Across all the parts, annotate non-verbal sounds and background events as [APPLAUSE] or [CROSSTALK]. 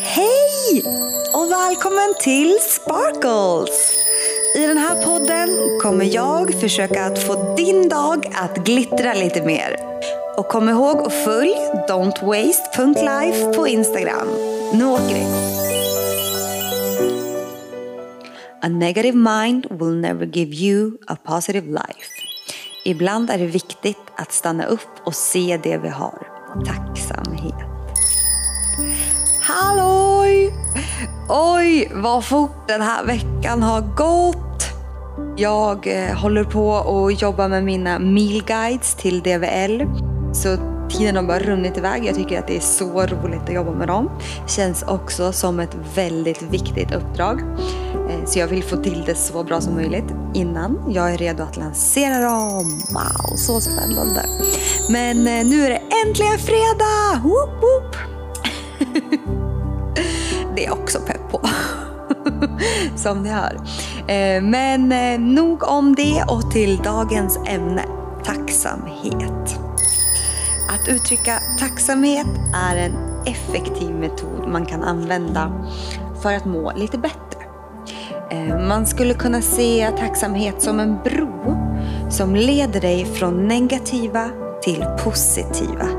Hej och välkommen till Sparkles! I den här podden kommer jag försöka att få din dag att glittra lite mer. Och kom ihåg att följ don'twaste.life på Instagram. Nu åker vi! A negative mind will never give you a positive life. Ibland är det viktigt att stanna upp och se det vi har. Tacksamhet. Halloj! Oj, vad fort den här veckan har gått. Jag eh, håller på och jobbar med mina meal guides till DVL. Så tiden har bara runnit iväg. Jag tycker att det är så roligt att jobba med dem. Känns också som ett väldigt viktigt uppdrag. Eh, så jag vill få till det så bra som möjligt innan jag är redo att lansera dem. Wow, så spännande. Men eh, nu är det äntligen fredag! Woop, woop. [LAUGHS] på. [LAUGHS] Som ni hör. Eh, men eh, nog om det och till dagens ämne. Tacksamhet. Att uttrycka tacksamhet är en effektiv metod man kan använda för att må lite bättre. Eh, man skulle kunna se tacksamhet som en bro som leder dig från negativa till positiva.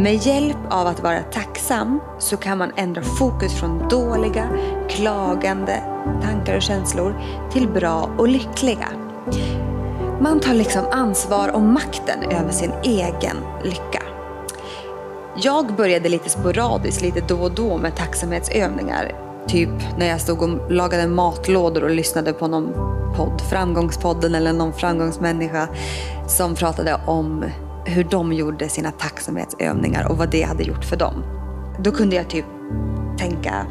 Med hjälp av att vara tacksam så kan man ändra fokus från dåliga, klagande tankar och känslor till bra och lyckliga. Man tar liksom ansvar och makten över sin egen lycka. Jag började lite sporadiskt, lite då och då med tacksamhetsövningar. Typ när jag stod och lagade matlådor och lyssnade på någon podd, Framgångspodden eller någon framgångsmänniska som pratade om hur de gjorde sina tacksamhetsövningar och vad det hade gjort för dem. Då kunde jag typ tänka,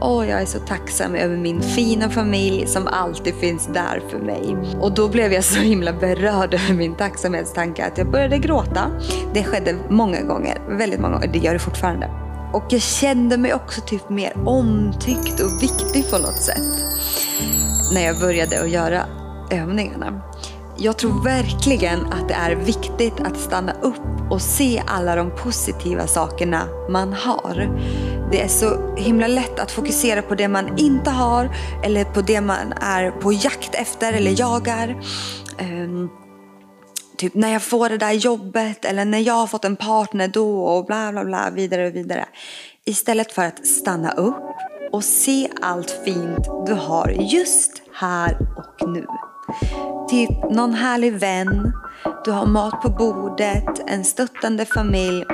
åh jag är så tacksam över min fina familj som alltid finns där för mig. Och då blev jag så himla berörd [LAUGHS] över min tacksamhetstanke att jag började gråta. Det skedde många gånger, väldigt många gånger, det gör det fortfarande. Och jag kände mig också typ mer omtyckt och viktig på något sätt. När jag började att göra övningarna. Jag tror verkligen att det är viktigt att stanna upp och se alla de positiva sakerna man har. Det är så himla lätt att fokusera på det man inte har eller på det man är på jakt efter eller jagar. Um, typ när jag får det där jobbet eller när jag har fått en partner då och bla bla bla vidare och vidare. Istället för att stanna upp och se allt fint du har just här och nu. Typ någon härlig vän, du har mat på bordet, en stöttande familj,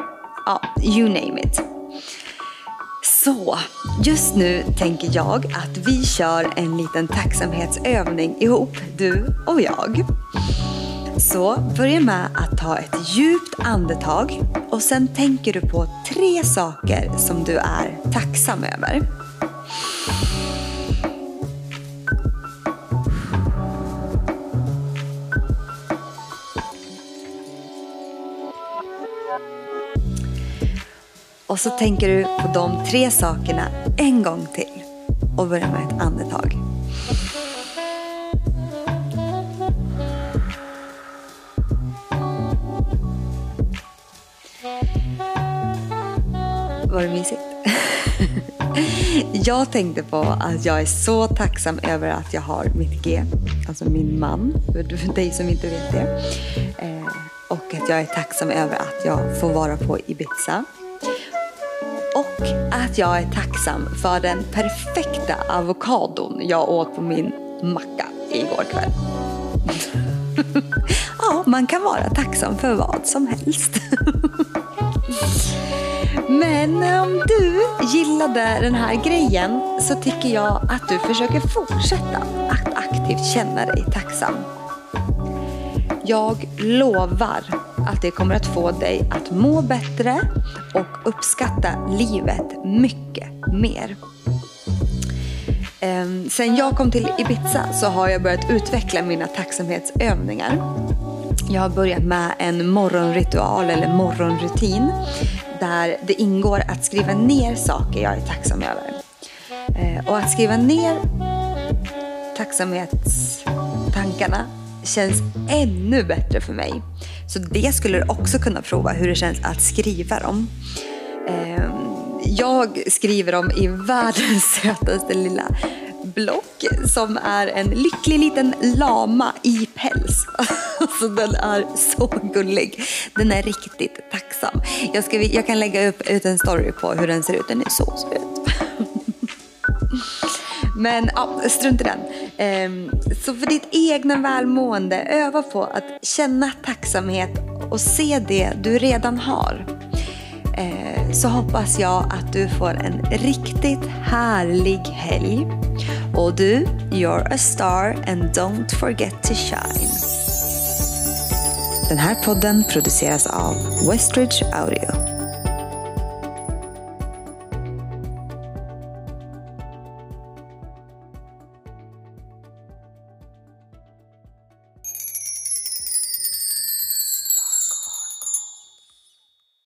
ja, you name it. Så, just nu tänker jag att vi kör en liten tacksamhetsövning ihop, du och jag. Så börja med att ta ett djupt andetag och sen tänker du på tre saker som du är tacksam över. Och så tänker du på de tre sakerna en gång till och börjar med ett andetag. Var det mysigt? [LAUGHS] jag tänkte på att jag är så tacksam över att jag har mitt G, alltså min man, för dig som inte vet det. Eh, och att jag är tacksam över att jag får vara på Ibiza och att jag är tacksam för den perfekta avokadon jag åt på min macka igår kväll. [LAUGHS] ja, man kan vara tacksam för vad som helst. [LAUGHS] Men om du gillade den här grejen så tycker jag att du försöker fortsätta att aktivt känna dig tacksam. Jag lovar att det kommer att få dig att må bättre och uppskatta livet mycket mer. Ehm, sen jag kom till Ibiza så har jag börjat utveckla mina tacksamhetsövningar. Jag har börjat med en morgonritual eller morgonrutin där det ingår att skriva ner saker jag är tacksam över. Ehm, och att skriva ner tacksamhetstankarna känns ännu bättre för mig. Så det skulle du också kunna prova, hur det känns att skriva dem. Ehm, jag skriver dem i världens [LAUGHS] sötaste lilla block som är en lycklig liten lama i päls. [LAUGHS] Alltså den är så gullig. Den är riktigt tacksam. Jag, ska, jag kan lägga upp ut en story på hur den ser ut. Den är så söt. Men ja, strunt i den. Ehm, så för ditt egna välmående, öva på att känna tacksamhet och se det du redan har. Ehm, så hoppas jag att du får en riktigt härlig helg. Och du, you're a star and don't forget to shine. Den här podden produceras av Westridge Audio.